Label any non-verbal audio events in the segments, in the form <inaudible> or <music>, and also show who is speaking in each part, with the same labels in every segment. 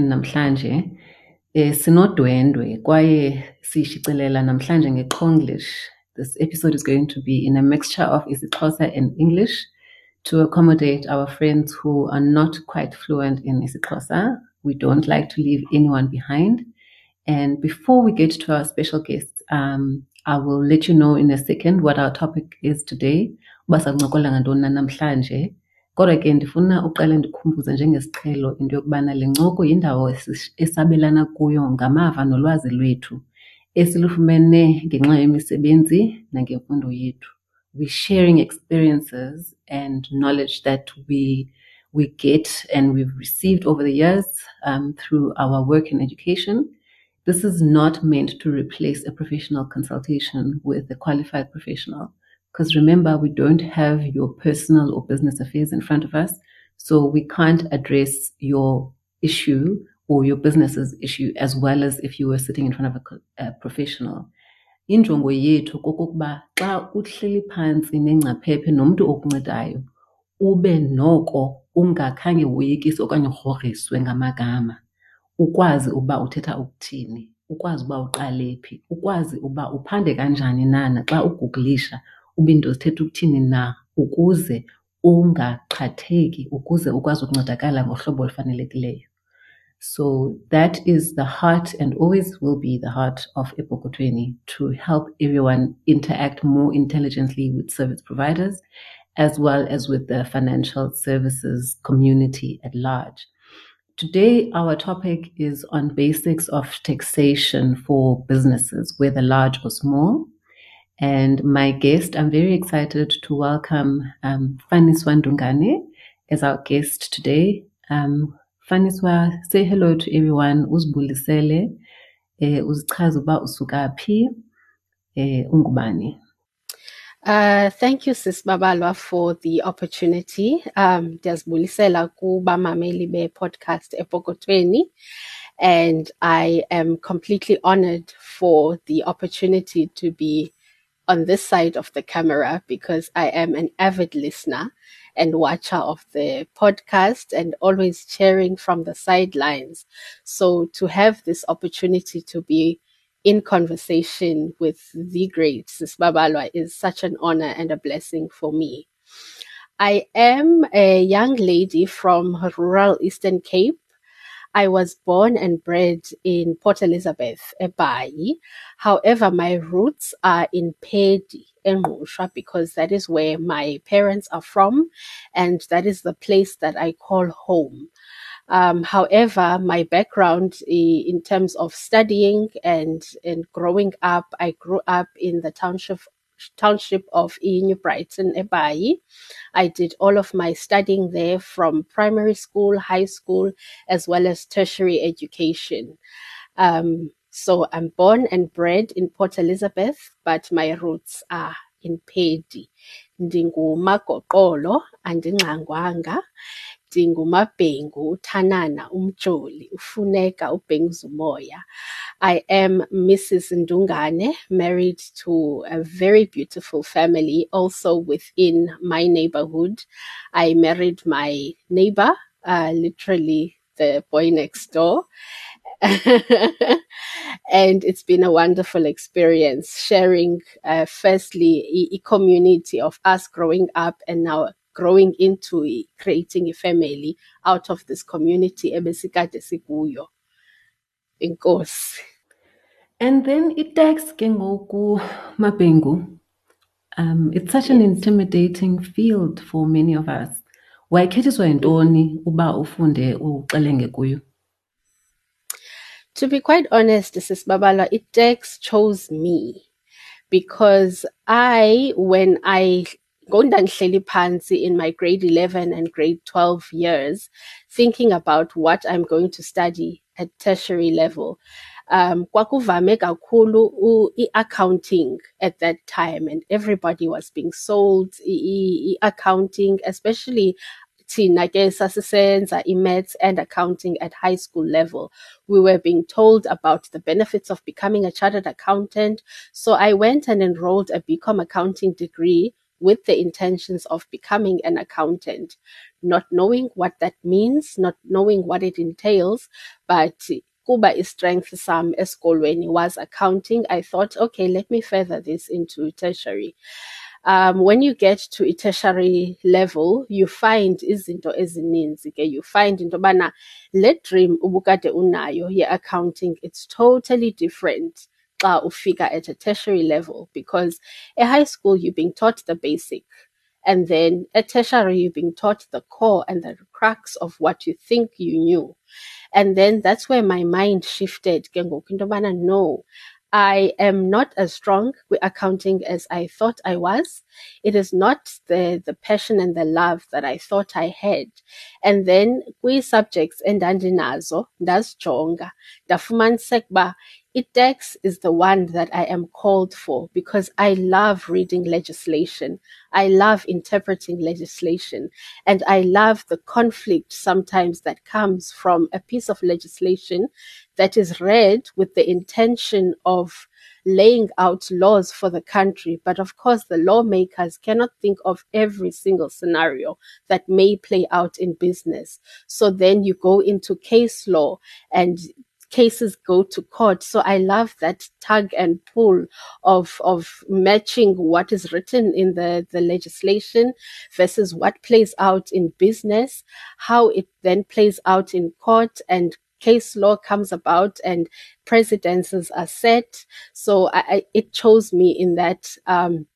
Speaker 1: namhlanje eh sinodwendwe kwaye namhlanje. This episode is going to be in a mixture of isiXhosa and English to accommodate our friends who are not quite fluent in isiXhosa. We don't like to leave anyone behind. And before we get to our special guests, um, I will let you know in a second what our topic is today. Uba sakuncokola ngantoni na namhlanje. Kodwa ke ndifuna uqale ndikhumbuze njengesiqhelo into yokubana le ncoko yindawo esabelana kuyo ngamava nolwazi lwethu esilufumene ngenxa yemisebenzi nangemfundo yethu. We're sharing experiences and knowledge that we we get and we've received over the years um, through our work in education. This is not meant to replace a professional consultation with a qualified professional. Because remember, we don't have your personal or business affairs in front of us. So we can't address your issue or your business's issue as well as if you were sitting in front of a, a professional. Injongo yethu kokokuba xa uhleli phantsi nengcaphephe nomntu okuncedayo ube noko ungakhange woyikiswe okanye urhoriswe ngamagama ukwazi uba uthetha ukuthini ukwazi uba uqale phi ukwazi uba uphande kanjani na naxa ugooglisha ukuthini na ukuze ukuze ukwazi ukuncedakala ngohlobo olufanelekileyo so that is the heart and always will be the heart of Epokotweni to help everyone interact more intelligently with service providers as well as with the financial services community at large. Today, our topic is on basics of taxation for businesses, whether large or small. And my guest, I'm very excited to welcome um, Faniswa Ndungane as our guest today. Um, Faniswa, say hello to everyone. Uzbulisele, eh, uzichaze uba usuka eh, ungubani.
Speaker 2: Uh, thank you, Sis Babalwa, for the opportunity. Um, ndiyazibulisela kubamameli be-podcast Epokotweni. And I am completely honored for the opportunity to be on this side of the camera because I am an avid listener and watcher of the podcast and always cheering from the sidelines. So to have this opportunity to be in conversation with the great Sis Babalwa is such an honor and a blessing for me. I am a young lady from rural Eastern Cape. I was born and bred in Port Elizabeth, Ebai. However, my roots are in Peddie, Engusha, because that is where my parents are from, and that is the place that I call home. Um, however, my background in terms of studying and, and growing up, I grew up in the township township of New Brighton, Ebai. I did all of my studying there from primary school, high school, as well as tertiary education. Um, so I'm born and bred in Port Elizabeth, but my roots are in Peddie. Ndingumagoqolo, andingxangwanga. Ndingumabhengu, uthanana, umjoli, ufuneka. I am Mrs. Ndungane, married to a very beautiful family, also within my neighborhood. I married my neighbor, uh, literally the boy next door. <laughs> and it's been a wonderful experience sharing, uh, firstly, a, a community of us growing up and now growing into creating a family out of this community. ebesikade sikuyo. Inkosi.
Speaker 1: And then itax ke ngoku Mabengu. Um, it's such an intimidating field for many of us. Wayekhethiswa yintoni uba ufunde uxelenge kuyo?
Speaker 2: To be quite honest, Sis Babalwa, it takes chose me because I, when I ngondandihleli phansi in my grade 11 and grade 12 years, thinking about what I'm going to study at tertiary level, um, kwakuvame kakhulu i-accounting at that time and everybody was being sold i-accounting, especially thina ke sasisenza i-maths and accounting at high school level. We were being told about the benefits of becoming a chartered accountant. So i went and enrolled a bcom accounting degree with the intentions of becoming an accountant, not knowing what that means, not knowing what it entails, but kuba strength sam esikolweni was accounting, I thought, okay, let me further this into tertiary. Um, when you get to a tertiary level, you find izinto ezininzi ke. You find into bana le dream ubukade unayo ye-accounting, it's totally different xa ufika at a tertiary level because at high school you're being taught the basic and then at tertiary you're being taught the core and the crux of what you think you knew and then that's where my mind shifted ke ngoku no I am not as strong with accounting as I thought I was. It is not the, the passion and the love that I thought I had. And then kwi subjects endandinazo ndazijonga ndafumaniseka uba ITax is the one that I am called for because I love reading legislation. I love interpreting legislation. And I love the conflict sometimes that comes from a piece of legislation that is read with the intention of laying out laws for the country. But of course, the lawmakers cannot think of every single scenario that may play out in business. So then you go into case law and cases go to court. So I love that tug and pull of of matching what is written in the, the legislation versus what plays out in business, how it then plays out in court and case law comes about and precedences are set. So I, I, it chose me in that um,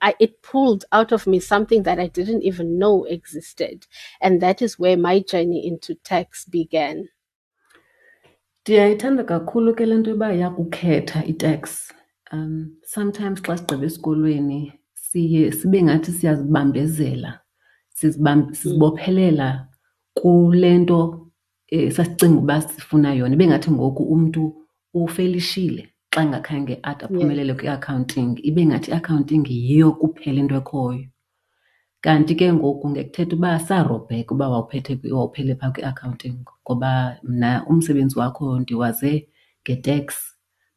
Speaker 2: I, it pulled out of me something that I didn't even know existed. And that is where my journey into tax began.
Speaker 1: Ndiyayithanda kakhulu ke le nto yoba yakukhetha. Um, sometimes xa sigqiba esikolweni siye sibe ngathi siyazibambezela, sizibam- sizibophelela kule nto eh, sasicinga uba sifuna yona. Ibe ngathi ngoku umntu ufelishile xa engakhange ade aphumelele kwi-accounting. Ibe ngathi i-accounting yiyo kuphela into ekhoyo. Kanti ke ngoku ngekuthetha uba sarobheka uba wawuphethe wawuphele phaa kwi-accounting ngoba mna umsebenzi wakho ndiwaze nge-tax.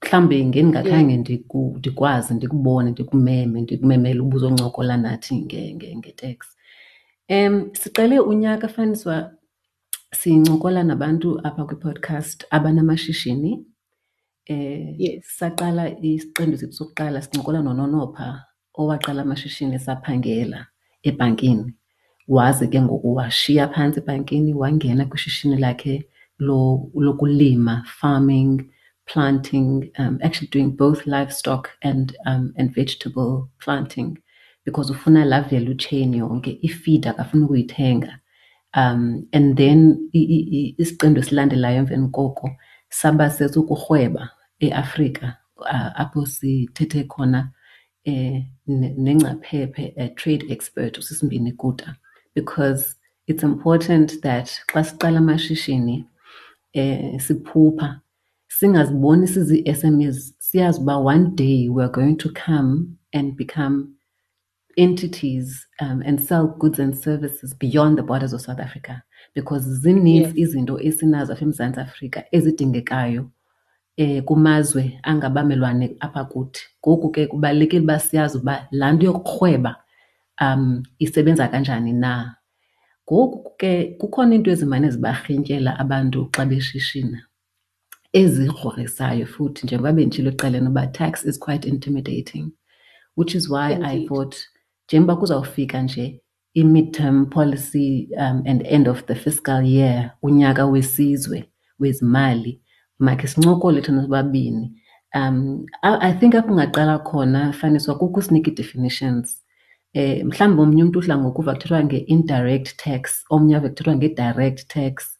Speaker 1: Mhlawumbi ngendingakhange ndikwazi ndikubone ndikumeme ndikumemele uba uzoncokola nathi nge- nge- nge-tax. Um, siqale unyaka faniswa sincokola nabantu apha kwi-podcast abanamashishini. Eh, saqala isiqendu sethu sokuqala sincokola nononopha owaqala amashishini esaphangela ebhankini. Waze ke ngoku washiya phantsi ebhankini wangena kwishishini lakhe lo- lokulima, farming, planting, um, actually doing both livestock and um, and vegetable planting because ufuna laa value chain yonke, ifeed akafuni ukuyithenga. Um, and then isiqendo esilandelayo emveni koko saba sesokurhweba eAfrika uh, apho sithethe khona nengcaphephe a trade expert usisimbini kuta because it's important that xa siqala amashishini eh, siphupha singaziboni sizi-SMEs siyazi uba one day we're going to come and become entities um, and sell goods and services beyond the borders of South Africa because zininzi izinto esinazo apha eMzantsi Afrika ezidingekayo eh kumazwe angabamelwane apha kuthi. Ngoku ke kubalulekile uba siyazi uba laa nto yokurhweba um isebenza kanjani na. Ngoku ke kukhona iinto ezimane zibarhintyela abantu xa beshishina ezigrorisayo futhi njengoba benditshilo ekuqaleni uba tax is quite intimidating which is why I thought njengoba kuzawufika nje i-midterm policy um, and end of the fiscal year unyaka wesizwe wezimali makhe sincokole thina sobabini um I, I think apho ungaqala khona faniswa kukusinika ii-definitions eh mhlawumbi omnye umntu udla ngokuva kuthethwa nge-indirect tax omnye ave kuthethwa nge-direct tax.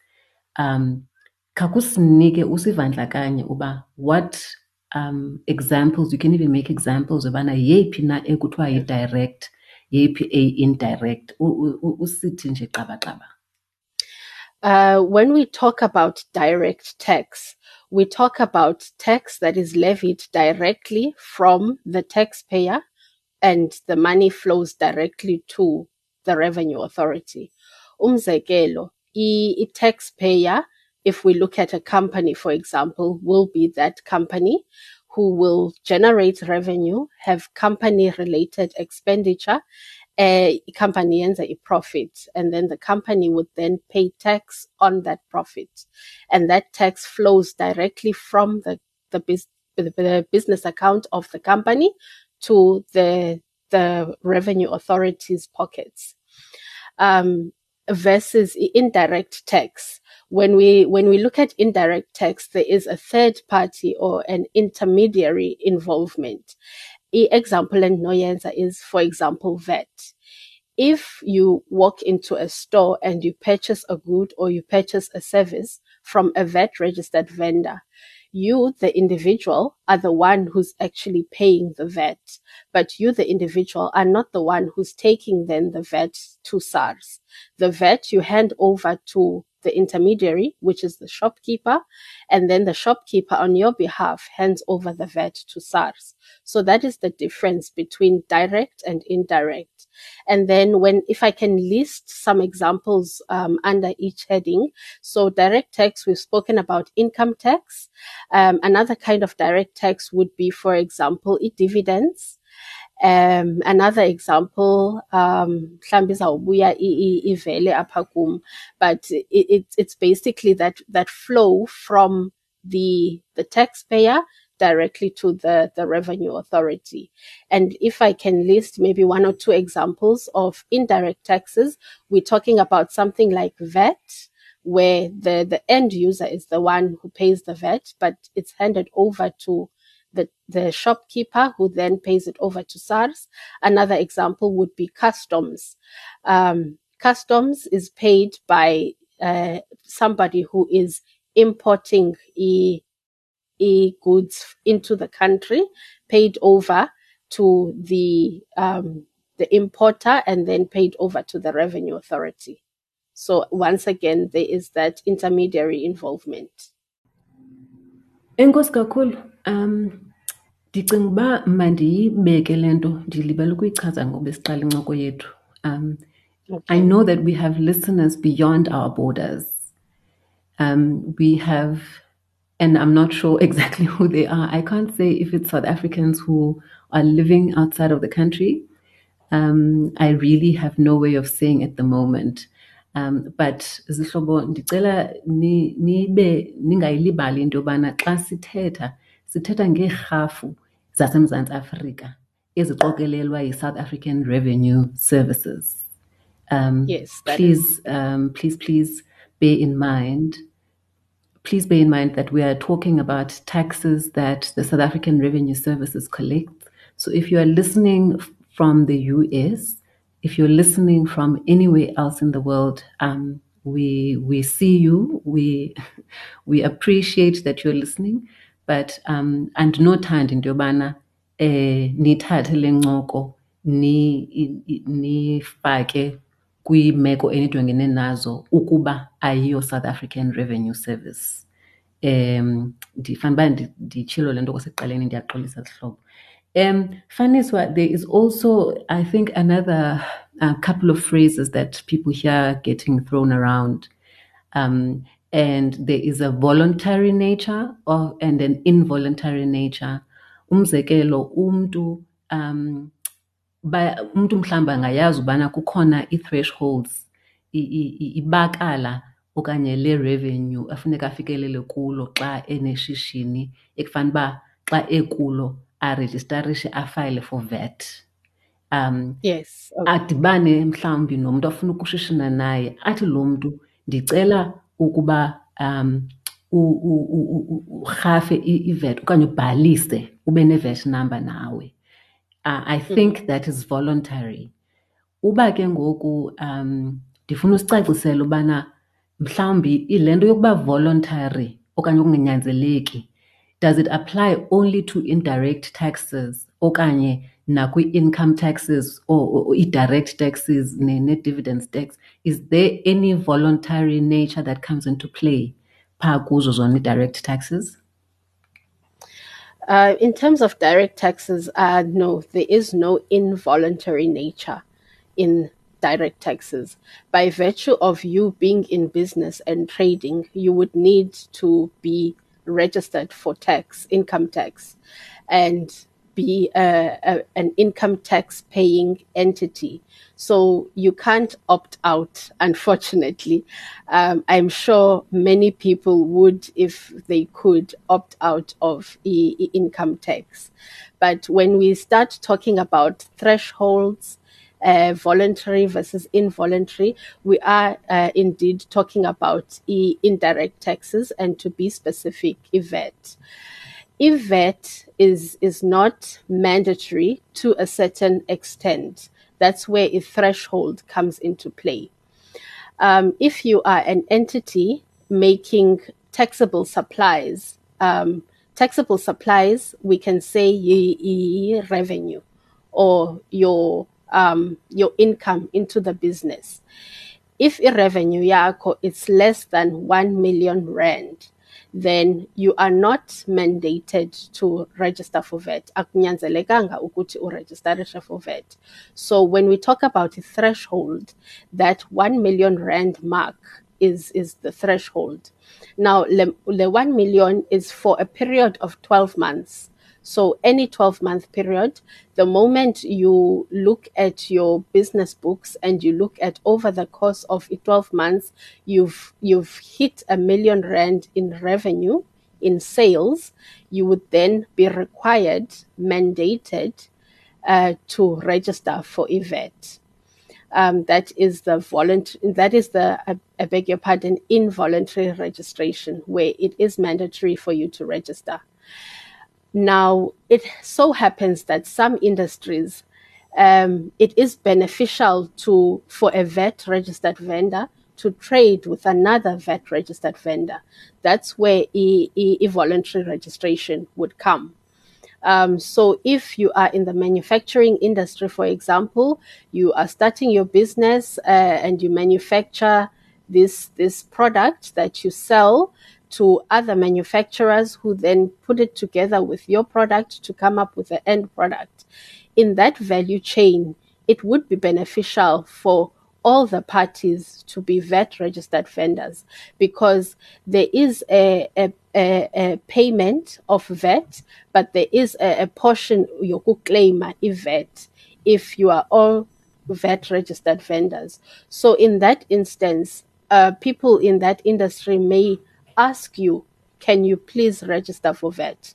Speaker 1: Um khakusinike usivandlakanye uba what um examples you can even make examples obana yeyiphi na ekuthiwa yi-direct yeyiphi eyi-indirect usithi nje
Speaker 2: Uh, when we talk about direct tax, we talk about tax that is levied directly from the taxpayer and the money flows directly to the revenue authority. Umzekelo, i, taxpayer, if we look at a company, for example, will be that company who will generate revenue, have company related expenditure, a company ends a profit, and then the company would then pay tax on that profit. And that tax flows directly from the, the, bus- the business account of the company to the, the revenue authorities' pockets. Um, versus indirect tax. When we when we look at indirect tax, there is a third party or an intermediary involvement. E example and noyenza is, for example, VAT. If you walk into a store and you purchase a good or you purchase a service from a VAT registered vendor, you, the individual, are the one who's actually paying the VAT. But you, the individual, are not the one who's taking then the VAT to SARS. The VAT you hand over to the intermediary, which is the shopkeeper, and then the shopkeeper on your behalf hands over the VAT to SARS. So that is the difference between direct and indirect. And then when, if I can list some examples um, under each heading. So direct tax, we've spoken about income tax. Um, another kind of direct tax would be, for example, dividends. Um, another example, um, mhlambi izawubuya ivele apha kum, but it, it, it's basically that, that flow from the, the taxpayer directly to the, the revenue authority. And if I can list maybe one or two examples of indirect taxes, we're talking about something like VAT, where the, the end user is the one who pays the VAT, but it's handed over to the, the shopkeeper who then pays it over to SARS. Another example would be customs. Um, customs is paid by uh, somebody who is importing e, e goods into the country, paid over to the um, the importer, and then paid over to the revenue authority. So once again, there is that intermediary involvement.
Speaker 1: Enkosi kakhulu. Um ndicinga uba mandiyibeke le nto ndilibele ukuyichaza ngoba incoko yethu. Um, I know that we have listeners beyond our borders. Um, we have, and I'm not sure <laughs> exactly who they are. I can't say if it's South Africans who are living outside of the country. Um, I really have no way of saying at the moment. Um, but zihlobo ndicela nibe ningayilibali into yobana xa sithetha sithetha ngeerhafu zaseMzantsi Afrika eziqokelelwa yi-South African Revenue Services. Um,
Speaker 2: yes,
Speaker 1: please, um, please, please bear in mind. Please bear in mind that we are talking about taxes that the South African Revenue Services collect. So if you are listening from the US, if you're listening from anywhere else in the world, um, we we see you. We <laughs> we appreciate that you're listening, but um, andinothanda into yobana eh nithathe le ncoko ni nifake kwiimeko enijongene nazo ukuba ayiyo South African Revenue Service. Um ndifana uba nditshilo le nto kwasekuqaleni ndiyaxolisa zihlobo. Um, Faniswa, there is also, I think, another uh, couple of phrases that people hear getting thrown around. Um, and there is a voluntary nature of, and an involuntary nature. Umzekelo, umntu um, umntu mhlawumbi angayazi ubana kukhona ii-thresholds, ibakala okanye le revenue afuneka afikelele kulo xa eneshishini ekufana uba xa ekulo arejistarishe afayile for VAT. Um,
Speaker 2: yes, okay.
Speaker 1: adibane mhlawumbi nomntu afuna ukushishina naye athi lo mntu ndicela ukuba um urhafe i-VAT okanye ubhalise ube ne-VAT number nawe. Uh, I think that is voluntary. Uba ke ngoku um ndifuna usicacisela ubana mhlawumbi ile nto yokuba voluntary okanye ukunganyanzeleki does it apply only to indirect taxes? Okanye nakwi-income taxes or, or, i-direct taxes ne-dividends tax? Is there any voluntary nature that comes into play phaa kuzo zona i-direct taxes?
Speaker 2: Uh, in terms of direct taxes, uh, no, there is no involuntary nature in direct taxes. By virtue of you being in business and trading, you would need to be registered for tax, income tax, and be a, a, an income tax paying entity. So you can't opt out, unfortunately. Um, I'm sure many people would, if they could, opt out of e- income tax. But when we start talking about thresholds, uh, voluntary versus involuntary, we are uh, indeed talking about e- indirect taxes and to be specific, EVAT if VAT is is not mandatory to a certain extent, that's where a threshold comes into play. Um, if you are an entity making taxable supplies, um, taxable supplies, we can say ye, revenue or your um, your income into the business. If a revenue yako is less than one million rand, then you are not mandated to register for. Akunyanzelekanga ukuthi uregisterishe for VAT. So when we talk about a threshold, that 1 million rand mark is, is the threshold. Now, the, the 1 million is for a period of 12 months. So any 12 month period, the moment you look at your business books and you look at over the course of 12 months, you've, you've hit a million rand in revenue in sales, you would then be required, mandated uh, to register for EVAT. Um, that is the voluntary, that is the, I, I beg your pardon, involuntary registration, where it is mandatory for you to register. Now, it so happens that some industries, um, it is beneficial to for a VAT registered vendor to trade with another VAT registered vendor. That's where e, e, e voluntary registration would come. Um, so if you are in the manufacturing industry, for example, you are starting your business uh, and you manufacture this this product that you sell to other manufacturers who then put it together with your product to come up with the end product. In that value chain, it would be beneficial for all the parties to be VAT registered vendors because there is a, a, a, a payment of VAT, but there is a, a portion you could claim VAT if you are all VAT registered vendors. So in that instance, uh, people in that industry may ask you, can you please register for VAT?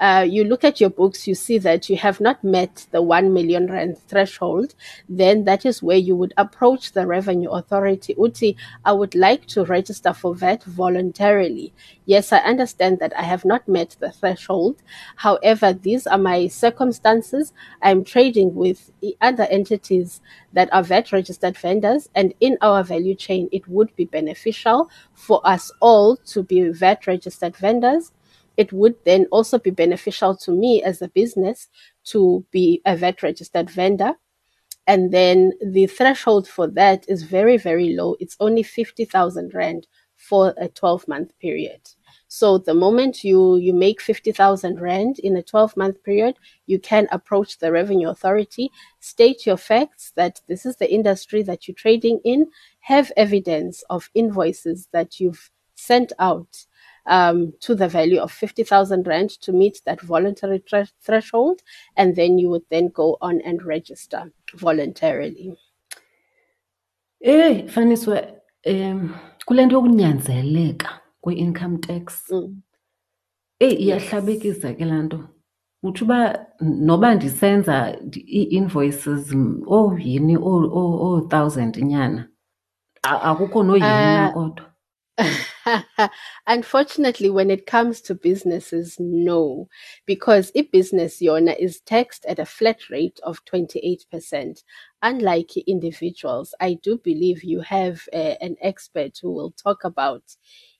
Speaker 2: Uh, you look at your books, you see that you have not met the 1 million rand threshold, then that is where you would approach the revenue authority. Uti, I would like to register for VAT voluntarily. Yes, I understand that I have not met the threshold. However, these are my circumstances. I'm trading with other entities that are VAT registered vendors, and in our value chain, it would be beneficial for us all to be VAT registered vendors it would then also be beneficial to me as a business to be a VAT registered vendor. And then the threshold for that is very, very low. It's only 50,000 Rand for a 12 month period. So the moment you, you make 50,000 Rand in a 12 month period, you can approach the revenue authority, state your facts that this is the industry that you're trading in, have evidence of invoices that you've sent out um, to the value of 50,000 Rand to meet that voluntary tre- threshold. And then you would then go on and register voluntarily.
Speaker 1: Eh, faniswe um kule nto yokunyanzeleka kwi-income tax
Speaker 2: Mm.
Speaker 1: eyi iyahlabekisa ke laa nto utsho uba noba ndisenza ii-invoices oh yini oo-thousand nyana akukho noyini na
Speaker 2: Uh,
Speaker 1: kodwa <laughs> <laughs>
Speaker 2: Unfortunately, when it comes to businesses, no, because if business yona is taxed at a flat rate of 28%. Unlike individuals, I do believe you have uh, an expert who will talk about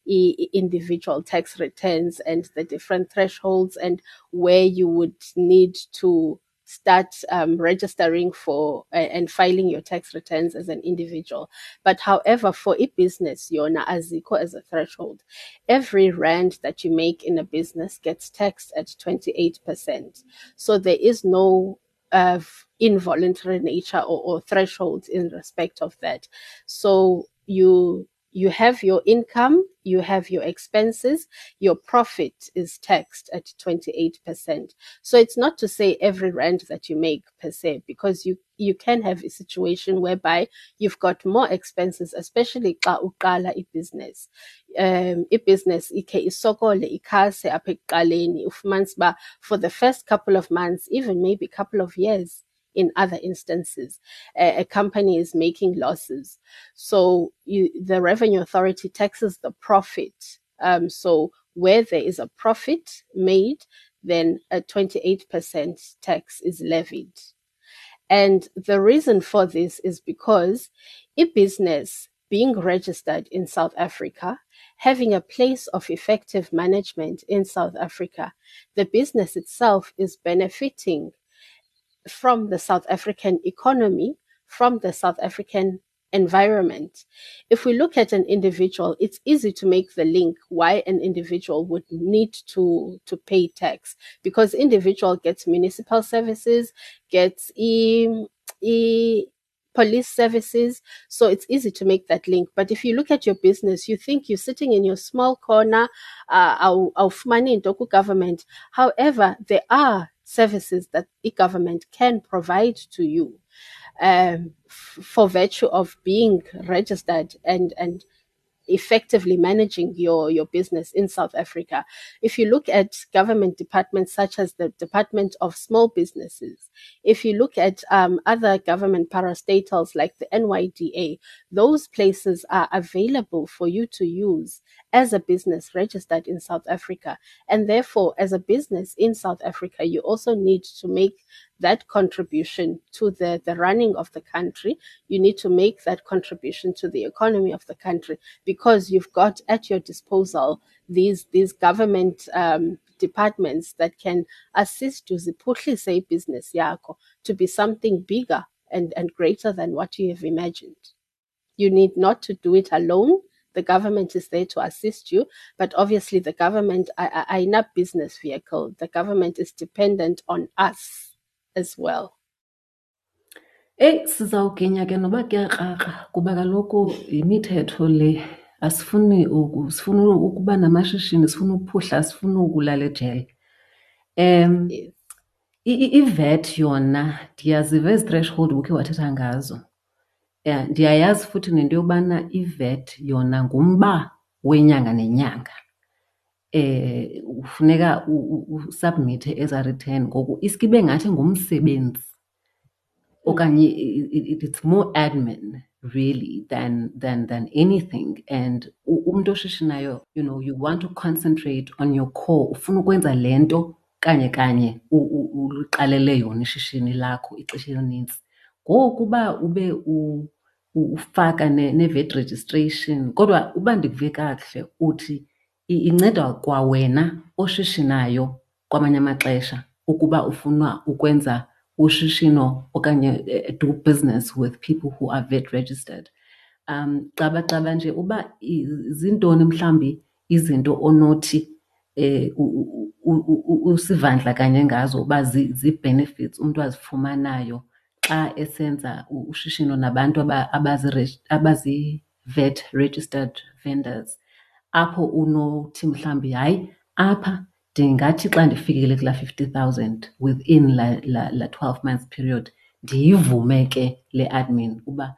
Speaker 2: individual tax returns and the different thresholds and where you would need to start um, registering for uh, and filing your tax returns as an individual. But however, for a business, yona aziko as equal as a threshold. Every rand that you make in a business gets taxed at 28%. So there is no uh, involuntary nature or, or thresholds in respect of that. So you you have your income, you have your expenses, your profit is taxed at 28%. So it's not to say every rand that you make per se, because you, you can have a situation whereby you've got more expenses, especially ka xa uqala business. Um, i-business ikhe isokole ikhase apha ekuqaleni ufumanise uba for the first couple of months, even maybe couple of years, in other instances, a, a company is making losses. So you, the revenue authority taxes the profit. Um, so where there is a profit made, then a 28% tax is levied. And the reason for this is because a business being registered in South Africa, having a place of effective management in South Africa, the business itself is benefiting from the South African economy, from the South African environment. If we look at an individual, it's easy to make the link why an individual would need to, to pay tax because individual gets municipal services, gets e, e, police services. So it's easy to make that link. But if you look at your business, you think you're sitting in your small corner uh, of money in Doku government. However, there are services that the government can provide to you um, f- for virtue of being registered and and effectively managing your, your business in South Africa. If you look at government departments such as the Department of Small Businesses, if you look at um, other government parastatals like the NYDA, those places are available for you to use as a business registered in South Africa. And therefore, as a business in South Africa, you also need to make that contribution to the, the running of the country. You need to make that contribution to the economy of the country because you've got at your disposal these these government um, departments that can assist you say business yako to be something bigger and, and greater than what you have imagined. You need not to do it alone. The government is there to assist you, but obviously the government are, are in a business vehicle. The government is dependent on us as well.
Speaker 1: Eyi sizawuginya ke noba kuyakrakra kuba kaloku yimithetho le asifuni sifuna ukuba namashishini sifuna uphuhla asifuni ukulala ejele. Um i-VAT yona ndiyaziva ezi threshold ukhe wathetha ngazo. Yeah, ndiyayazi futhi nento yobana i-VAT yona ngumba wenyanga nenyanga. eh ufuneka usubmithe eza return ngoku iske ibe ngathi ngumsebenzi. Okanye it's more admin really than than than anything. And umuntu oshishinayo you know you want to concentrate on your core ufuna ukwenza le nto kanye kanye uliqalele yona ishishini lakho ixesha elinintsi ngoku uba ube ufaka ne-VAT registration kodwa uba ndikuve kakuhle uthi inceda kwawena oshishinayo kwamanye amaxesha ukuba ufuna ukwenza ushishino okanye eh, do business with people who are VAT registered. Um, caba caba nje uba zintoni mhlambi izinto onothi eh usivandla kanye ngazo uba zii-benefits umntu azifumanayo xa esenza ushishino nabantu abazi-vet registered vendors apho unothi mhlawumbi hayi apha ndingathi xa ndifikile kulaa fifty thousand within la, la, twelve months period ndiyivume ke le admin uba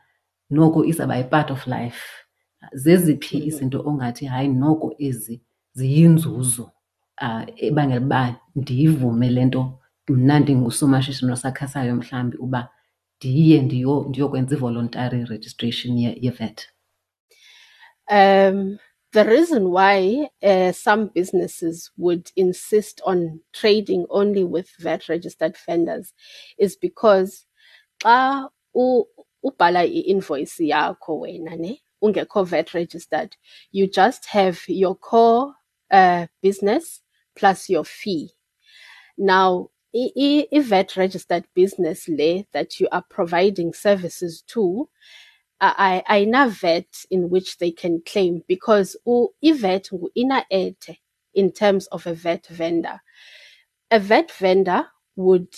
Speaker 1: noko izawuba yi-part of life. Zeziphi mm. izinto ongathi hayi noko ezi ziyinzuzo ebangela uba ndiyivume le nto mna ndingusomashishini osakhasayo mhlawumbi uba ndiye ndiyokwenza i-voluntary registration ye-VAT?
Speaker 2: Um the reason why uh, some businesses would insist on trading only with VAT registered vendors is because xa ubhala i-invoice yakho wena ne ungekho VAT registered you just have your core uh, business plus your fee now i-VAT registered business le that you are providing services to I, VAT in which they can claim because i-VAT ina ete in terms of a VAT vendor. A VAT vendor would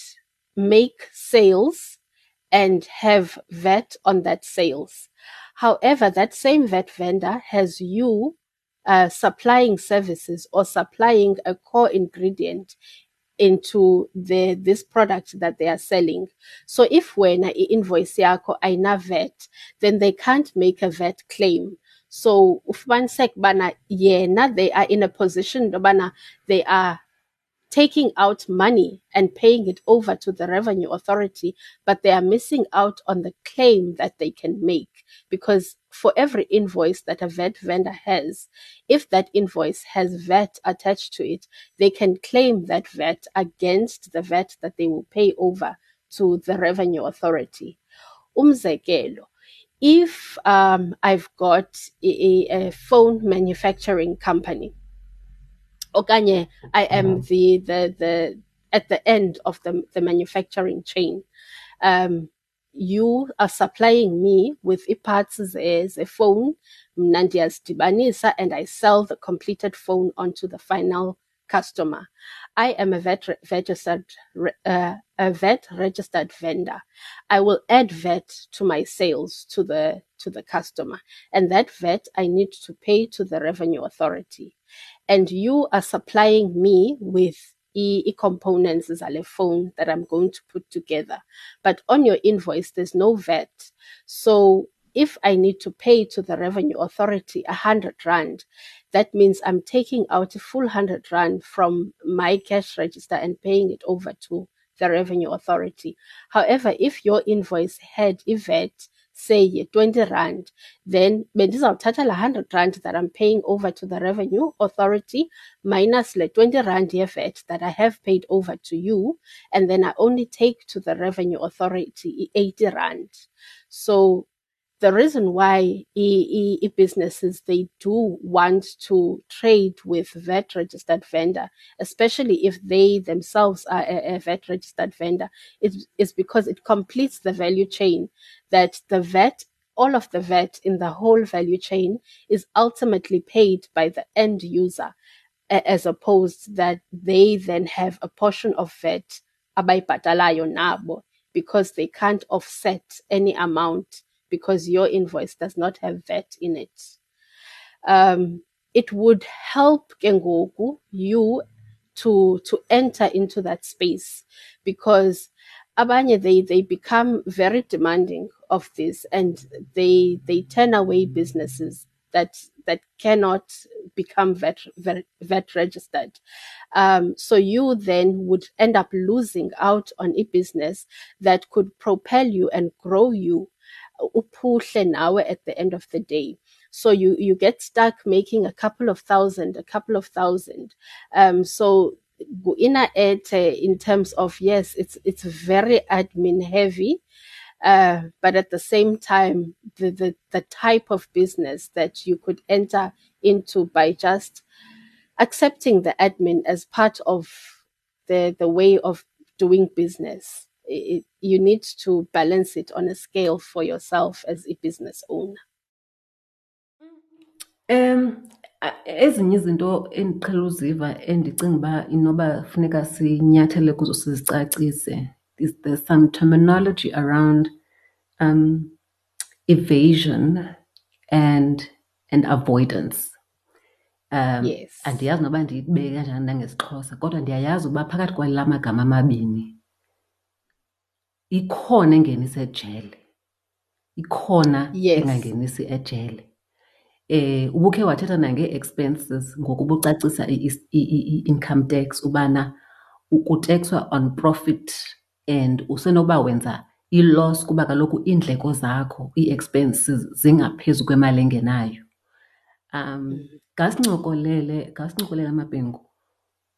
Speaker 2: make sales and have VAT on that sales. However, that same VAT vendor has you uh, supplying services or supplying a core ingredient into the this product that they are selling. So if when I invoice yako ayina VAT, then they can't make a VAT claim. So ufumaniseka bana yena they are in a position bana they are taking out money and paying it over to the revenue authority, but they are missing out on the claim that they can make because for every invoice that a VAT vendor has, if that invoice has VAT attached to it, they can claim that VAT against the VAT that they will pay over to the revenue authority. Umzekelo, if um, I've got a, a phone manufacturing company okanye I am the the the at the end of the the manufacturing chain. Um, you are supplying me with parts as a phone, mna and I sell the completed phone onto the final customer. I am a VAT registered uh, a VAT registered vendor. I will add VAT to my sales to the to the customer, and that VAT I need to pay to the revenue authority and you are supplying me with e-components zale phone that I'm going to put together. But on your invoice, there's no VAT. So if I need to pay to the revenue authority a hundred rand, that means I'm taking out a full hundred rand from my cash register and paying it over to the revenue authority. However, if your invoice had a VAT, say 20 rand, then bendizawuthatha la 100 rand that I'm paying over to the revenue authority minus le 20 rand VAT that I have paid over to you, and then I only take to the revenue authority 80 rand. So the reason why e, e, businesses they do want to trade with VAT registered vendor, especially if they themselves are a, a VAT registered vendor, is, is because it completes the value chain. That the VAT all of the VAT in the whole value chain is ultimately paid by the end user, as opposed that they then have a portion of VAT abayibhatalayo nabo because they can't offset any amount because your invoice does not have VAT in it. Um, it would help Kengoku, you to to enter into that space because abanye they they become very demanding of this and they they turn away businesses that that cannot become VAT, VAT, VAT registered. Um, so you then would end up losing out on a business that could propel you and grow you uphuhle nawe at the end of the day. So you, you get stuck making a couple of thousand, a couple of thousand. Um, so Ete in terms of yes, it's it's very admin heavy. Uh, but at the same time, the, the, the type of business that you could enter into by just accepting the admin as part of the, the way of doing business it, you need to balance it on a scale for yourself as a business owner.
Speaker 1: Um ezinye izinto endiqhela uziva endicinga uba inoba funeka sinyathele kuzo sizicacise is there's some terminology around um, evasion and and avoidance um
Speaker 2: yes.
Speaker 1: andiyazi noba ndiyibeke kanjani nangesixhosa kodwa ndiyayazi uba phakathi kwala magama amabini ikhona engenisa ejele, ikhona
Speaker 2: Yes.
Speaker 1: engangenisi ejele. Eh ubukhe wathetha nange-expenses ngoku ubucacisa i-income tax ubana kutekswa on profit and usenoba wenza i-loss kuba kaloku iindleko zakho, ii-expenses zingaphezu kwemali engenayo. Um ngasincokolele ngasincokolele amabhengu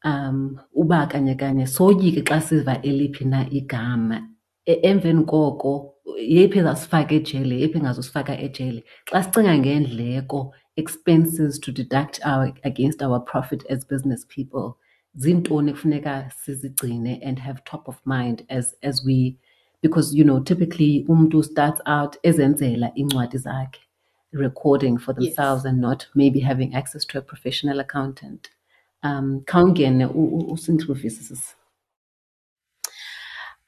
Speaker 1: um uba kanye kanye soyike xa siva eliphi na igama emveni koko yeyiphi ezasifaka ejele yeyiphi engazusifaka ejele xa sicinga ngeendleko expenses to deduct our, against our profit as business people zintoni kufuneka sizigcine and have top of mind as, as we because you know typically umntu starts out ezenzela iincwadi zakhe recording for themselves yes. and not maybe having access to a professional accountant um khawungene usintrovisise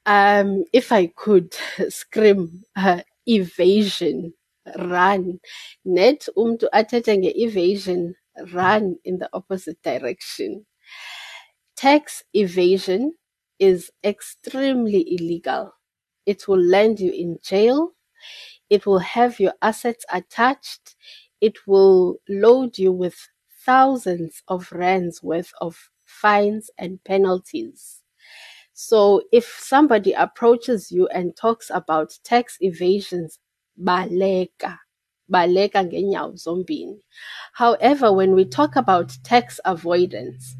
Speaker 2: um, if I could <laughs> scream uh, evasion run. Net umtu athethe nge-evasion, run in the opposite direction. Tax evasion is extremely illegal. It will land you in jail. It will have your assets attached. It will load you with thousands of rands worth of fines and penalties. So if somebody approaches you and talks about tax evasions, baleka, baleka ngenyawo zombini. However, when we talk about tax avoidance,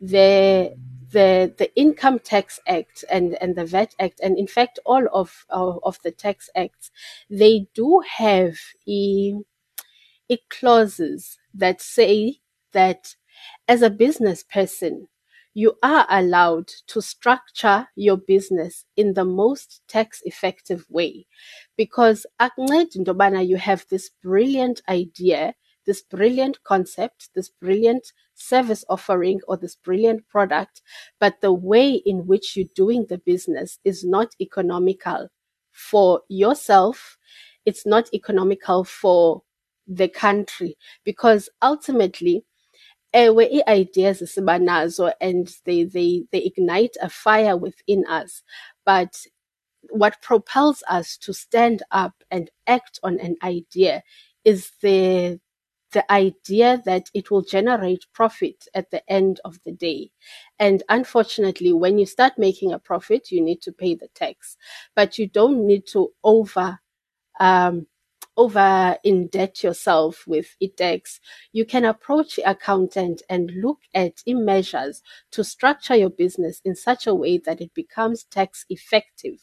Speaker 2: the the the Income Tax Act and and the VAT Act, and in fact all of of, of the tax acts, they do have e, clauses that say that as a business person, you are allowed to structure your business in the most tax effective way. Because akuncedi into yobana you have this brilliant idea this brilliant concept this brilliant service offering or this brilliant product but the way in which you're doing the business is not economical for yourself. It's not economical for the country. Because ultimately ewe ii-ideas siba nazo and they, they, they ignite a fire within us but what propels us to stand up and act on an idea is the the idea that it will generate profit at the end of the day. And unfortunately, when you start making a profit, you need to pay the tax, but you don't need to over um, over indebt yourself with ITEX, you can approach the accountant and look at measures to structure your business in such a way that it becomes tax effective.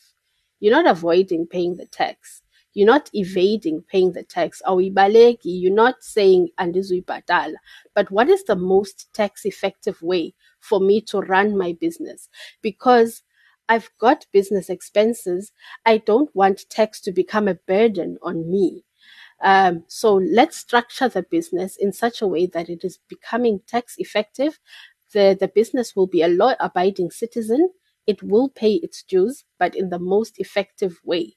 Speaker 2: You're not avoiding paying the tax. You're not evading paying the tax. Awibaleki, you're not saying andizuyibhatala. But what is the most tax effective way for me to run my business? Because I've got business expenses. I don't want tax to become a burden on me. Um, so let's structure the business in such a way that it is becoming tax effective. The, the business will be a law abiding citizen. It will pay its dues, but in the most effective way.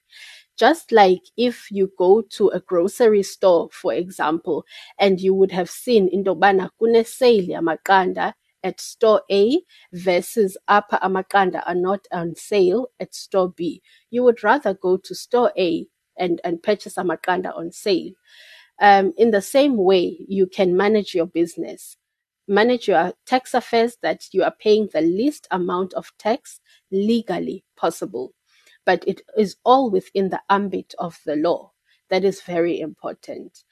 Speaker 2: Just like if you go to a grocery store, for example, and you would have seen indobana kune sale yamaqanda at store A versus upper amaqanda are not on sale at store B. You would rather go to store A and, and purchase amaqanda on sale. Um, in the same way, you can manage your business. Manage your tax affairs that you are paying the least amount of tax legally possible. But it is all within the ambit of the law. That is very important.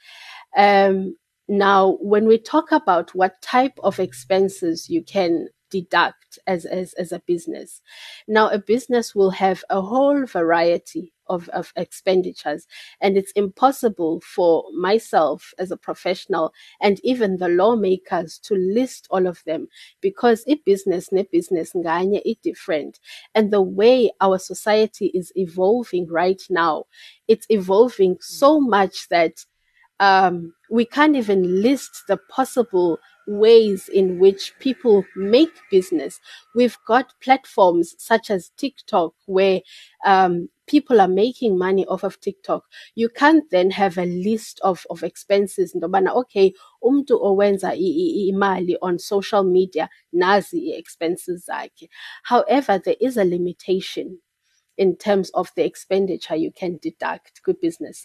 Speaker 2: Um, now, when we talk about what type of expenses you can deduct as, as, as a business, now a business will have a whole variety of, of expenditures, and it's impossible for myself as a professional and even the lawmakers to list all of them because a business ne business nganye is different. And the way our society is evolving right now, it's evolving so much that um, we can't even list the possible ways in which people make business. We've got platforms such as TikTok where um, people are making money off of TikTok. You can't then have a list of, of expenses. Okay, umtu owenza imali on social media, nazi expenses zakhe. However, there is a limitation in terms of the expenditure you can deduct Good business.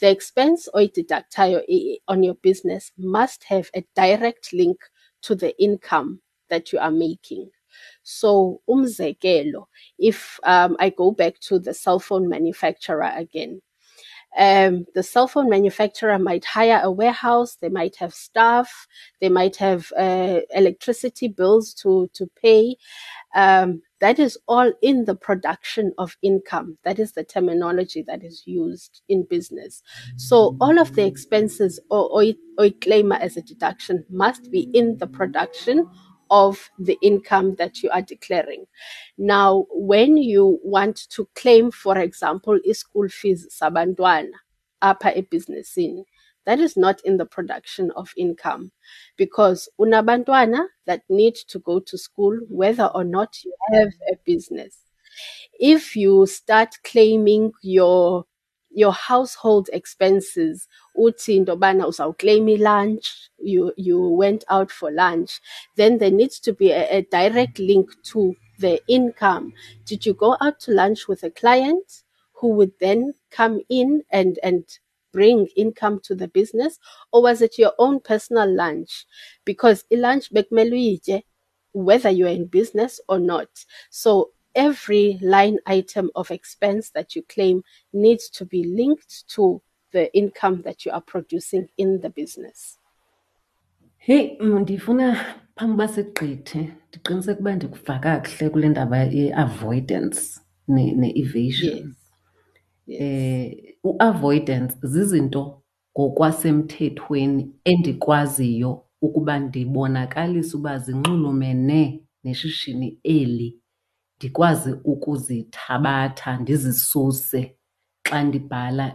Speaker 2: The expense or deductayo on your business must have a direct link to the income that you are making. So umzekelo, if um, I go back to the cell phone manufacturer again, um, the cell phone manufacturer might hire a warehouse, they might have staff, they might have uh, electricity bills to, to pay. Um, that is all in the production of income. That is the terminology that is used in business. So all of the expenses or, or, or claim as a deduction must be in the production of the income that you are declaring. Now, when you want to claim, for example, a school fees sabantwana upper a business in, that is not in the production of income because unabantwana that need to go to school whether or not you have a business. If you start claiming your your household expenses uthi into yobana uzawuclaim lunch you you went out for lunch then there needs to be a, a direct link to the income. Did you go out to lunch with a client who would then come in and and bring income to the business or was it your own personal lunch? Because lunch bekumele whether you're in business or not. So every line item of expense that you claim needs to be linked to the income that you are producing in the business.
Speaker 1: Hey, ndifuna phambi uba sigqithe ndiqiniseke uba ndikuva kakuhle kule ndaba ye-avoidance ne-evasion. Eh, u-avoidance zizinto ngokwasemthethweni endikwaziyo ukuba ndibonakalise uba zinxulumene neshishini eli ndikwazi ukuzithabatha ndizisuse xa ndibhala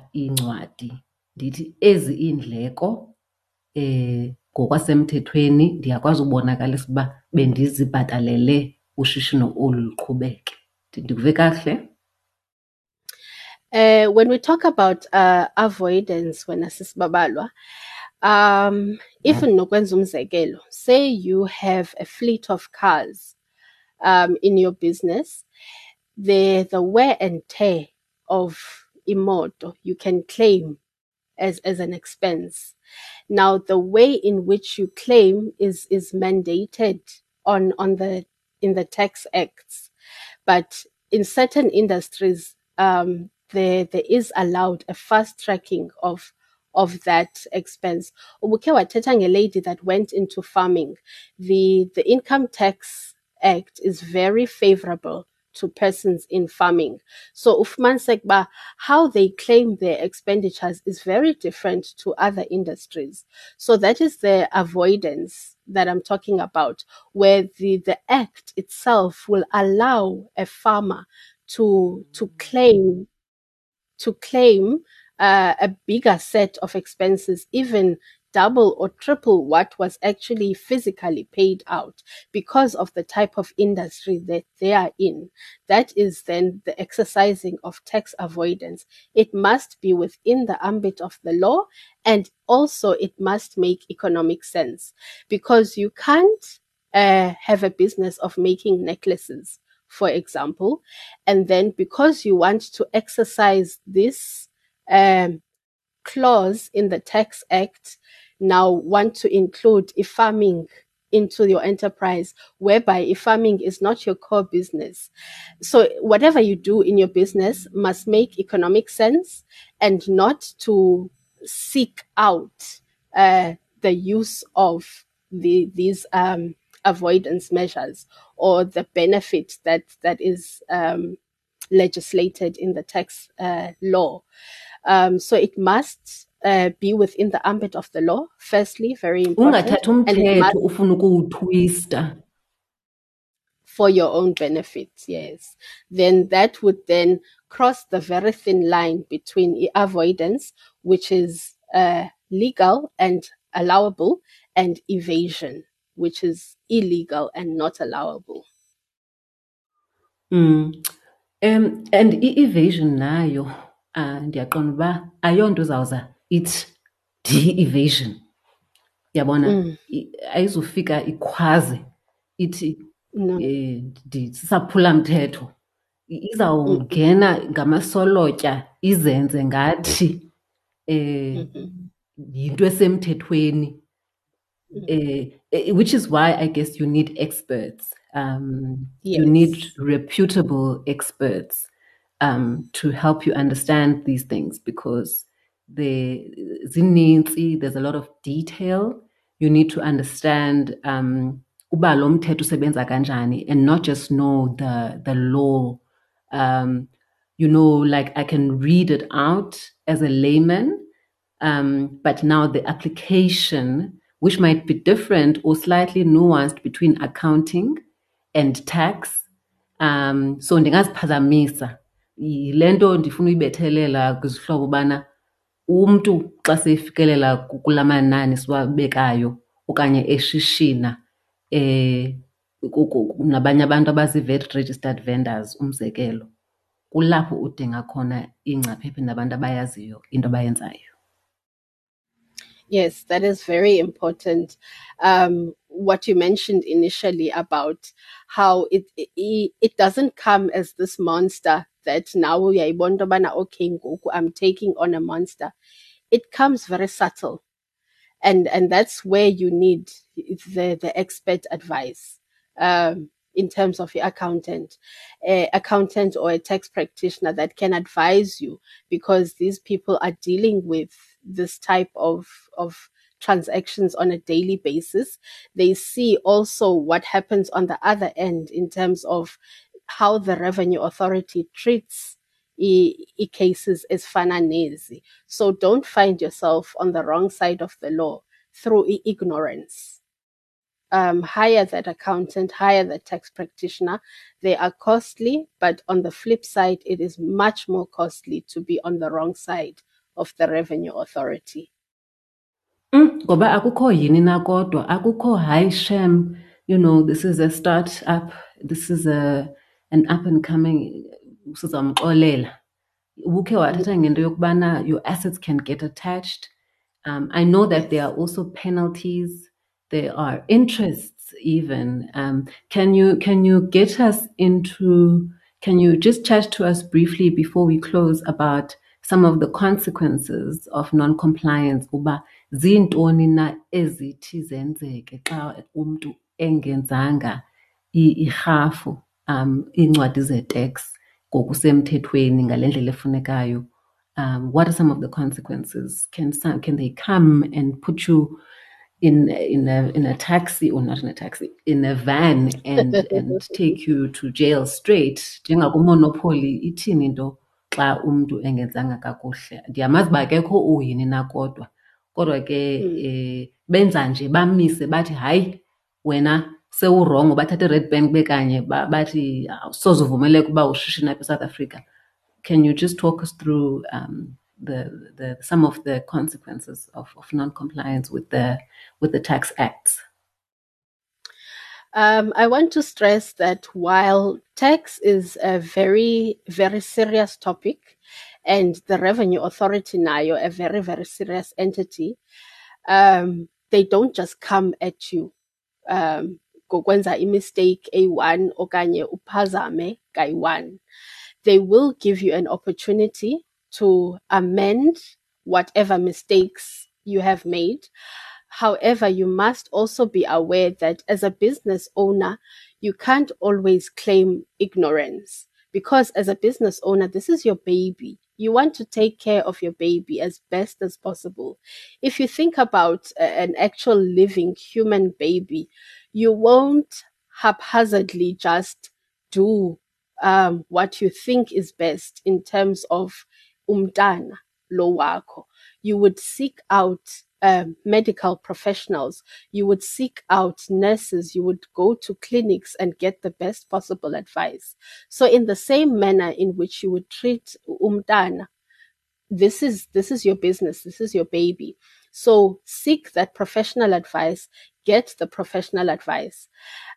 Speaker 1: ndithi ezi iindleko eh ngokwasemthethweni ndiyakwazi ubonakalisa uba bendizibhatalele ushishino olu luqhubeke. Ndikuve kakuhle?
Speaker 2: Uh, when we talk about uh, avoidance, when Babalwa, um, even nokwenza umzekelo, say you have a fleet of cars um, in your business, the the wear and tear of imoto you can claim as as an expense. Now, the way in which you claim is is mandated on on the in the tax acts, but in certain industries, um, there there is allowed a fast tracking of of that expense. Ubukhe wathetha ngelady that went into farming. The the income tax act is very favorable to persons in farming. So ufumaniseke uba how they claim their expenditures is very different to other industries. So that is the avoidance that I'm talking about, where the, the act itself will allow a farmer to to claim to claim uh, a bigger set of expenses, even double or triple what was actually physically paid out because of the type of industry that they are in. That is then the exercising of tax avoidance. It must be within the ambit of the law and also it must make economic sense because you can't uh, have a business of making necklaces for example, and then because you want to exercise this um, clause in the Tax Act, now want to include e farming into your enterprise, whereby e farming is not your core business. So whatever you do in your business must make economic sense and not to seek out uh, the use of the these um, avoidance measures or the benefit that that is um, legislated in the tax uh, law. Um, so it must uh, be within the ambit of the law. Firstly, very important, and it
Speaker 1: umthetho ufuna ukuwuthwista.
Speaker 2: for your own benefit. Yes, then that would then cross the very thin line between avoidance, which is uh, legal and allowable, and evasion, which is illegal and not allowable.
Speaker 1: Mm. Um, and i-evasion nayo uh, ndiyaqonda uba ayonto uzawuza ithi <laughs> ndi-evasion yabona?
Speaker 2: Mm.
Speaker 1: Ayizufika ikhwaze. Ithi
Speaker 2: No.
Speaker 1: eh ndisaphula mthetho. I- izawungena ngamasolotya izenze ngathi eh yinto esemthethweni. Eh, eh, which is why I guess you need experts. Um, You need reputable experts um, to help you understand these things because the zininzi, there's a lot of detail. You need to understand um, uba lo mthetho usebenza kanjani and not just know the the law. Um, you know, like I can read it out as a layman, um, but now the application, which might be different or slightly nuanced between accounting and tax, um, so ndingaziphazamisa. Yile nto ndifuna uyibethelela kwizihlobo ubana umntu xa sefikelela ku- kula manani siwabekayo okanye eshishina eh nabanye abantu registered vendors umzekelo kulapho udinga khona ingcaphephe nabantu abayaziyo into abayenzayo
Speaker 2: Yes, that is very important. Um, what you mentioned initially about how it, it it doesn't come as this monster that now uyayibona into yobana okay ngoku I'm taking on a monster. It comes very subtle, and and that's where you need the the expert advice. Um, in terms of your accountant, a accountant or a tax practitioner that can advise you because these people are dealing with this type of of transactions on a daily basis. They see also what happens on the other end in terms of how the revenue authority treats e, e cases as fananezi. So don't find yourself on the wrong side of the law through ignorance um, hire that accountant, hire that tax practitioner. They are costly, but on the flip side, it is much more costly to be on the wrong side of the revenue authority.
Speaker 1: Mm, ngoba akukho yini na kodwa akukho high sham you know this is a start up this is a an up and coming sizamxolela ubukhe wathetha ngento yokubana your assets can get attached um, i know that there are also penalties there are interests even. Um, can you can you get us into? Can you just chat to us briefly before we close about some of the consequences of non-compliance? Uba zintoni na ezithi zenzeke xa umntu engenzanga irhafu um iincwadi ze-tax ngokusemthethweni ngale ndlela efunekayo. Um, what are some of the consequences? Can some, can they come and put you in in a in a taxi or not in a taxi in a van and <laughs> and take you to jail straight njengakumonopoly ithini into xa umntu engenzanga kakuhle ndiyamazi uba kekho uyini na kodwa kodwa ke eh, benza nje bamise bathi hayi wena sewurongo. I-red bank bekanye bathi soze uvumeleke uba ushishina apha eSouth Africa. Can you just talk us through um, the, the some of the consequences of, of non-compliance with the with the tax acts?
Speaker 2: Um, I want to stress that while tax is a very very serious topic, and the Revenue Authority now you're a very very serious entity, um, they don't just come at you. Um, a mistake a1 okanye uphazame kai1 they will give you an opportunity to amend whatever mistakes you have made. However, you must also be aware that as a business owner, you can't always claim ignorance because as a business owner, this is your baby. You want to take care of your baby as best as possible. If you think about an actual living human baby, you won't haphazardly just do um, what you think is best in terms of umntana lo wakho you would seek out um, medical professionals, you would seek out nurses, you would go to clinics and get the best possible advice. So, in the same manner in which you would treat umtana, this is this is your business, this is your baby. So, seek that professional advice, get the professional advice,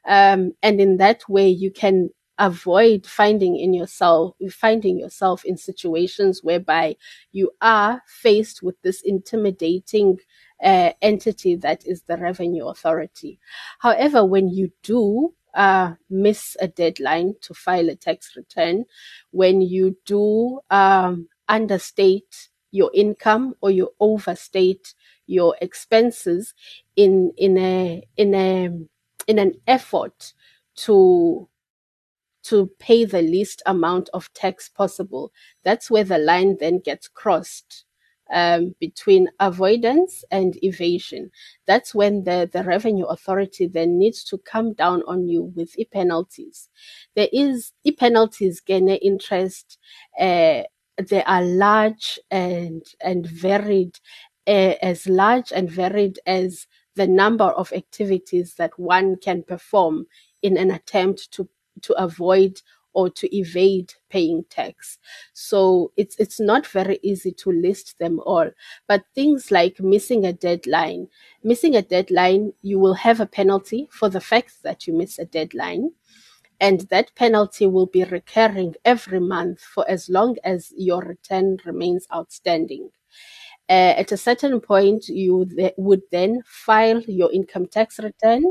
Speaker 2: um, and in that way, you can avoid finding in yourself finding yourself in situations whereby you are faced with this intimidating uh, entity that is the revenue authority. However when you do uh, miss a deadline to file a tax return when you do um, understate your income or you overstate your expenses in in a in a in an effort to to pay the least amount of tax possible. That's where the line then gets crossed um, between avoidance and evasion. That's when the, the revenue authority then needs to come down on you with e penalties. There is e penalties gain interest. Uh, they are large and and varied, uh, as large and varied as the number of activities that one can perform in an attempt to to avoid or to evade paying tax. So it's it's not very easy to list them all. But things like missing a deadline, missing a deadline, you will have a penalty for the fact that you miss a deadline. and that penalty will be recurring every month for as long as your return remains outstanding. Uh, at a certain point, you th- would then file your income tax return,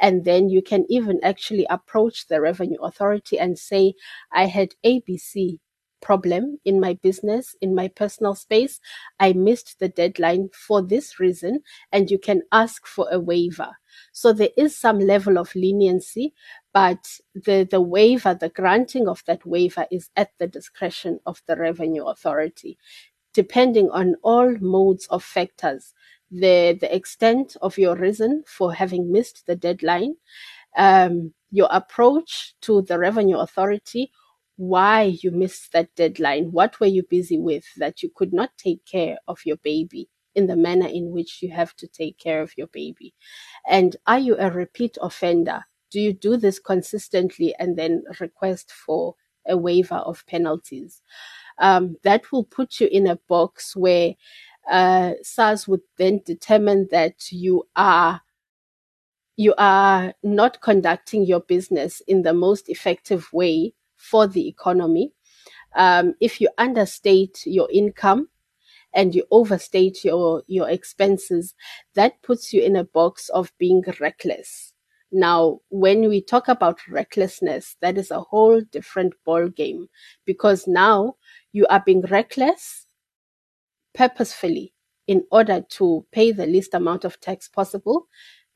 Speaker 2: and then you can even actually approach the revenue authority and say, I had ABC problem in my business, in my personal space. I missed the deadline for this reason, and you can ask for a waiver. So there is some level of leniency, but the, the waiver, the granting of that waiver is at the discretion of the revenue authority, depending on all modes of factors. The, the extent of your reason for having missed the deadline, um, your approach to the revenue authority, why you missed that deadline, what were you busy with that you could not take care of your baby in the manner in which you have to take care of your baby. And are you a repeat offender? Do you do this consistently and then request for a waiver of penalties? Um, that will put you in a box where uh, SARS would then determine that you are you are not conducting your business in the most effective way for the economy. Um, if you understate your income and you overstate your, your expenses, that puts you in a box of being reckless. Now, when we talk about recklessness, that is a whole different ball game because now you are being reckless purposefully in order to pay the least amount of tax possible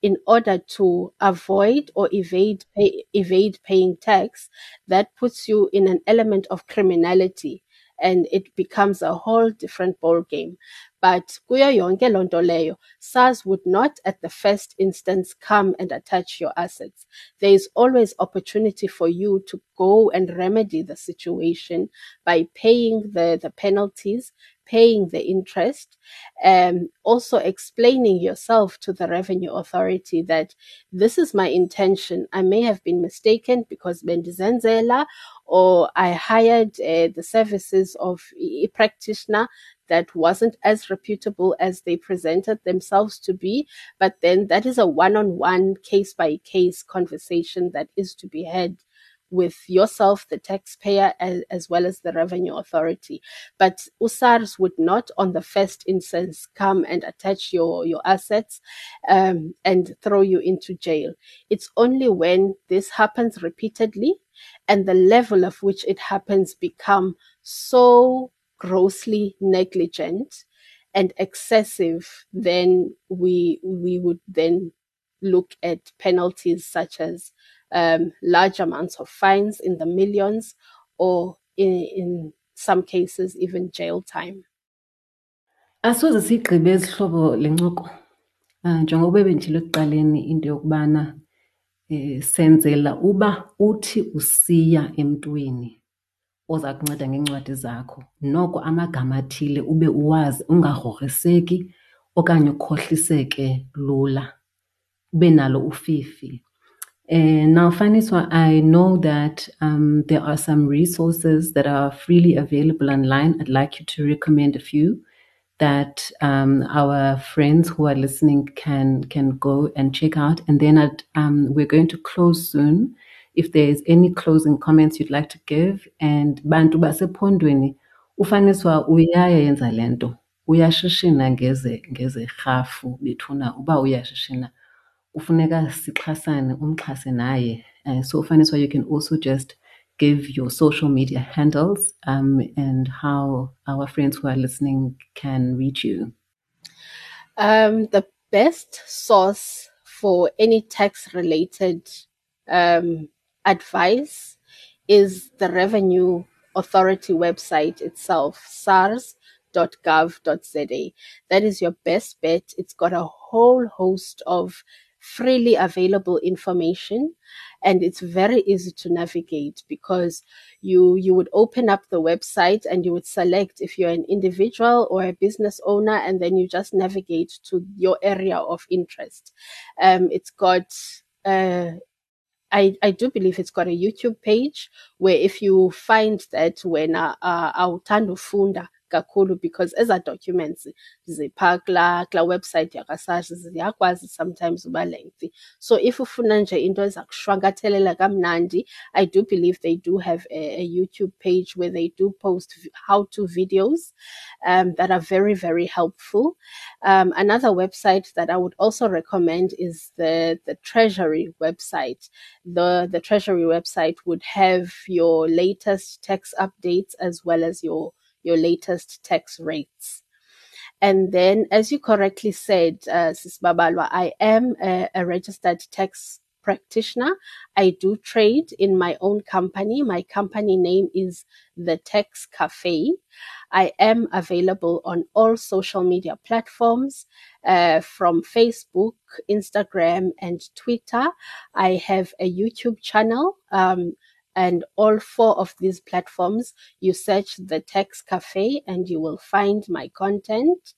Speaker 2: in order to avoid or evade pay, evade paying tax that puts you in an element of criminality and it becomes a whole different ball game but kuyo yonke lonto leyo SARS would not at the first instance come and attach your assets there is always opportunity for you to go and remedy the situation by paying the the penalties paying the interest, um, also explaining yourself to the revenue authority that this is my intention. I may have been mistaken because Bendizenzela or I hired uh, the services of a practitioner that wasn't as reputable as they presented themselves to be. But then that is a one on one, case by case conversation that is to be had with yourself, the taxpayer, as, as, well as the revenue authority. But USARS would not, on the first instance, come and attach your, your assets um, and throw you into jail. It's only when this happens repeatedly and the level of which it happens become so grossly negligent and excessive, then we we would then look at penalties such as um, large amounts of fines in the millions or in, in some cases even jail time.
Speaker 1: Asoze sigqibe ezihlobo lencoko njengoba benditshilo ekuqaleni into yokubana eh senzela uba uthi usiya emntwini oza kunceda ngeencwadi zakho noko amagama athile ube uwazi okanye ukhohliseke lula ube nalo ufifi and now, Faniswa, I know that um, there are some resources that are freely available online. I'd like you to recommend a few that um, our friends who are listening can can go and check out. And then um, we're going to close soon. If there's any closing comments you'd like to give, and bantu basepondweni, ufaniswa uyaya yenza lento, uyashishina ngeze ngeze rhafu bethuna uba uyashishina. Ufuneka sixhasane umxhase naye. Uh, so Faniswa you can also just give your social media handles um, and how our friends who are listening can reach you.
Speaker 2: Um, the best source for any tax related um, advice is the revenue authority website itself sars.gov.za that is your best bet. It's got a whole host of freely available information and it's very easy to navigate because you you would open up the website and you would select if you're an individual or a business owner and then you just navigate to your area of interest. Um, it's got uh, I, I do believe it's got a YouTube page where if you find that when uh, uh, funda kakhulu because eza documents zipha kula kula website yakasars ziyakwazi sometimes uba lengthy. So if ufuna nje into eza kushwankathelela kamnandi i do believe they do have a, a youtube page where they do post how to videos um, that are very very helpful. Um, another website that i would also recommend is the the treasury website. The the treasury website would have your latest tax updates as well as your your latest tax rates. And then, as you correctly said, uh, Sis Babalwa, I am a, a registered tax practitioner. I do trade in my own company. My company name is The Tax Cafe. I am available on all social media platforms uh, from Facebook, Instagram, and Twitter. I have a YouTube channel. Um, and all four of these platforms, you search the Tax Cafe and you will find my content.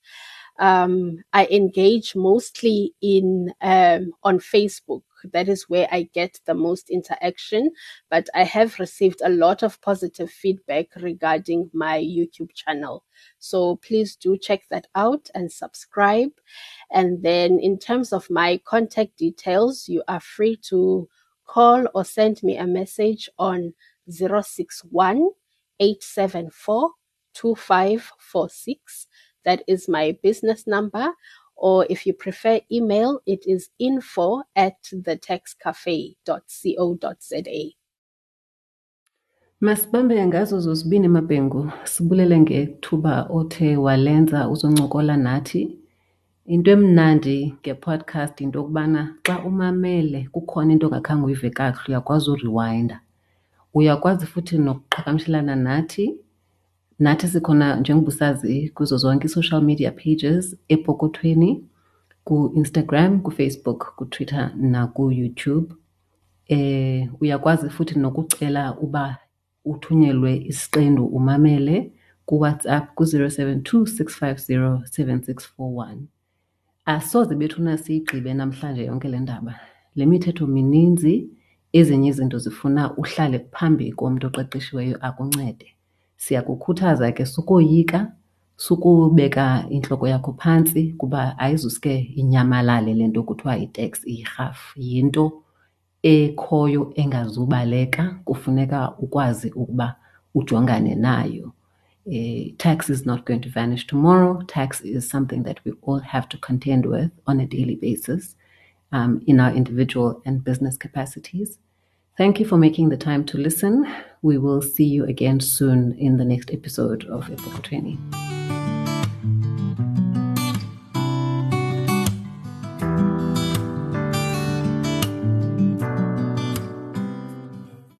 Speaker 2: Um, I engage mostly in um, on Facebook. That is where I get the most interaction. But I have received a lot of positive feedback regarding my YouTube channel. So please do check that out and subscribe. And then in terms of my contact details, you are free to call or send me a message on 061 874 2546. That is my business number. Or if you prefer email, it is info at thetaxcafe.co.za.
Speaker 1: Masibambe ngazo zozibini mabhengu sibulele ngethuba othe walenza uzoncokola nathi. Into emnandi ngepodcast into yokubana xa umamele kukhona into ongakhange uyive kakuhle uyakwazi uriwayinda. Uyakwazi futhi nokuqhagamshelana nathi. Nathi sikhona njengoba usazi kuzo zonke i-social media pages epokothweni ku-Instagram, ku-Facebook, ku-Twitter naku-YouTube. Eh uyakwazi futhi nokucela uba uthunyelwe isiqendu umamele ku-WhatsApp ku-072 650 7641. Asoze bethuna siyigqibe namhlanje yonke le ndaba. Le mithetho mininzi, ezinye izinto zifuna uhlale phambi komntu oqeqeshiweyo akuncede. Siyakukhuthaza ke sukoyika, sukubeka intloko yakho phantsi kuba ayizuske inyamalale le nto kuthiwa yi-tax. Yinto ekhoyo engazubaleka, kufuneka ukwazi ukuba ujongane nayo. Uh, tax is not going to vanish tomorrow. Tax is something that we all have to contend with on a daily basis um, in our individual and business capacities. Thank you for making the time to listen. We will see you again soon in the next episode of Epokothweni.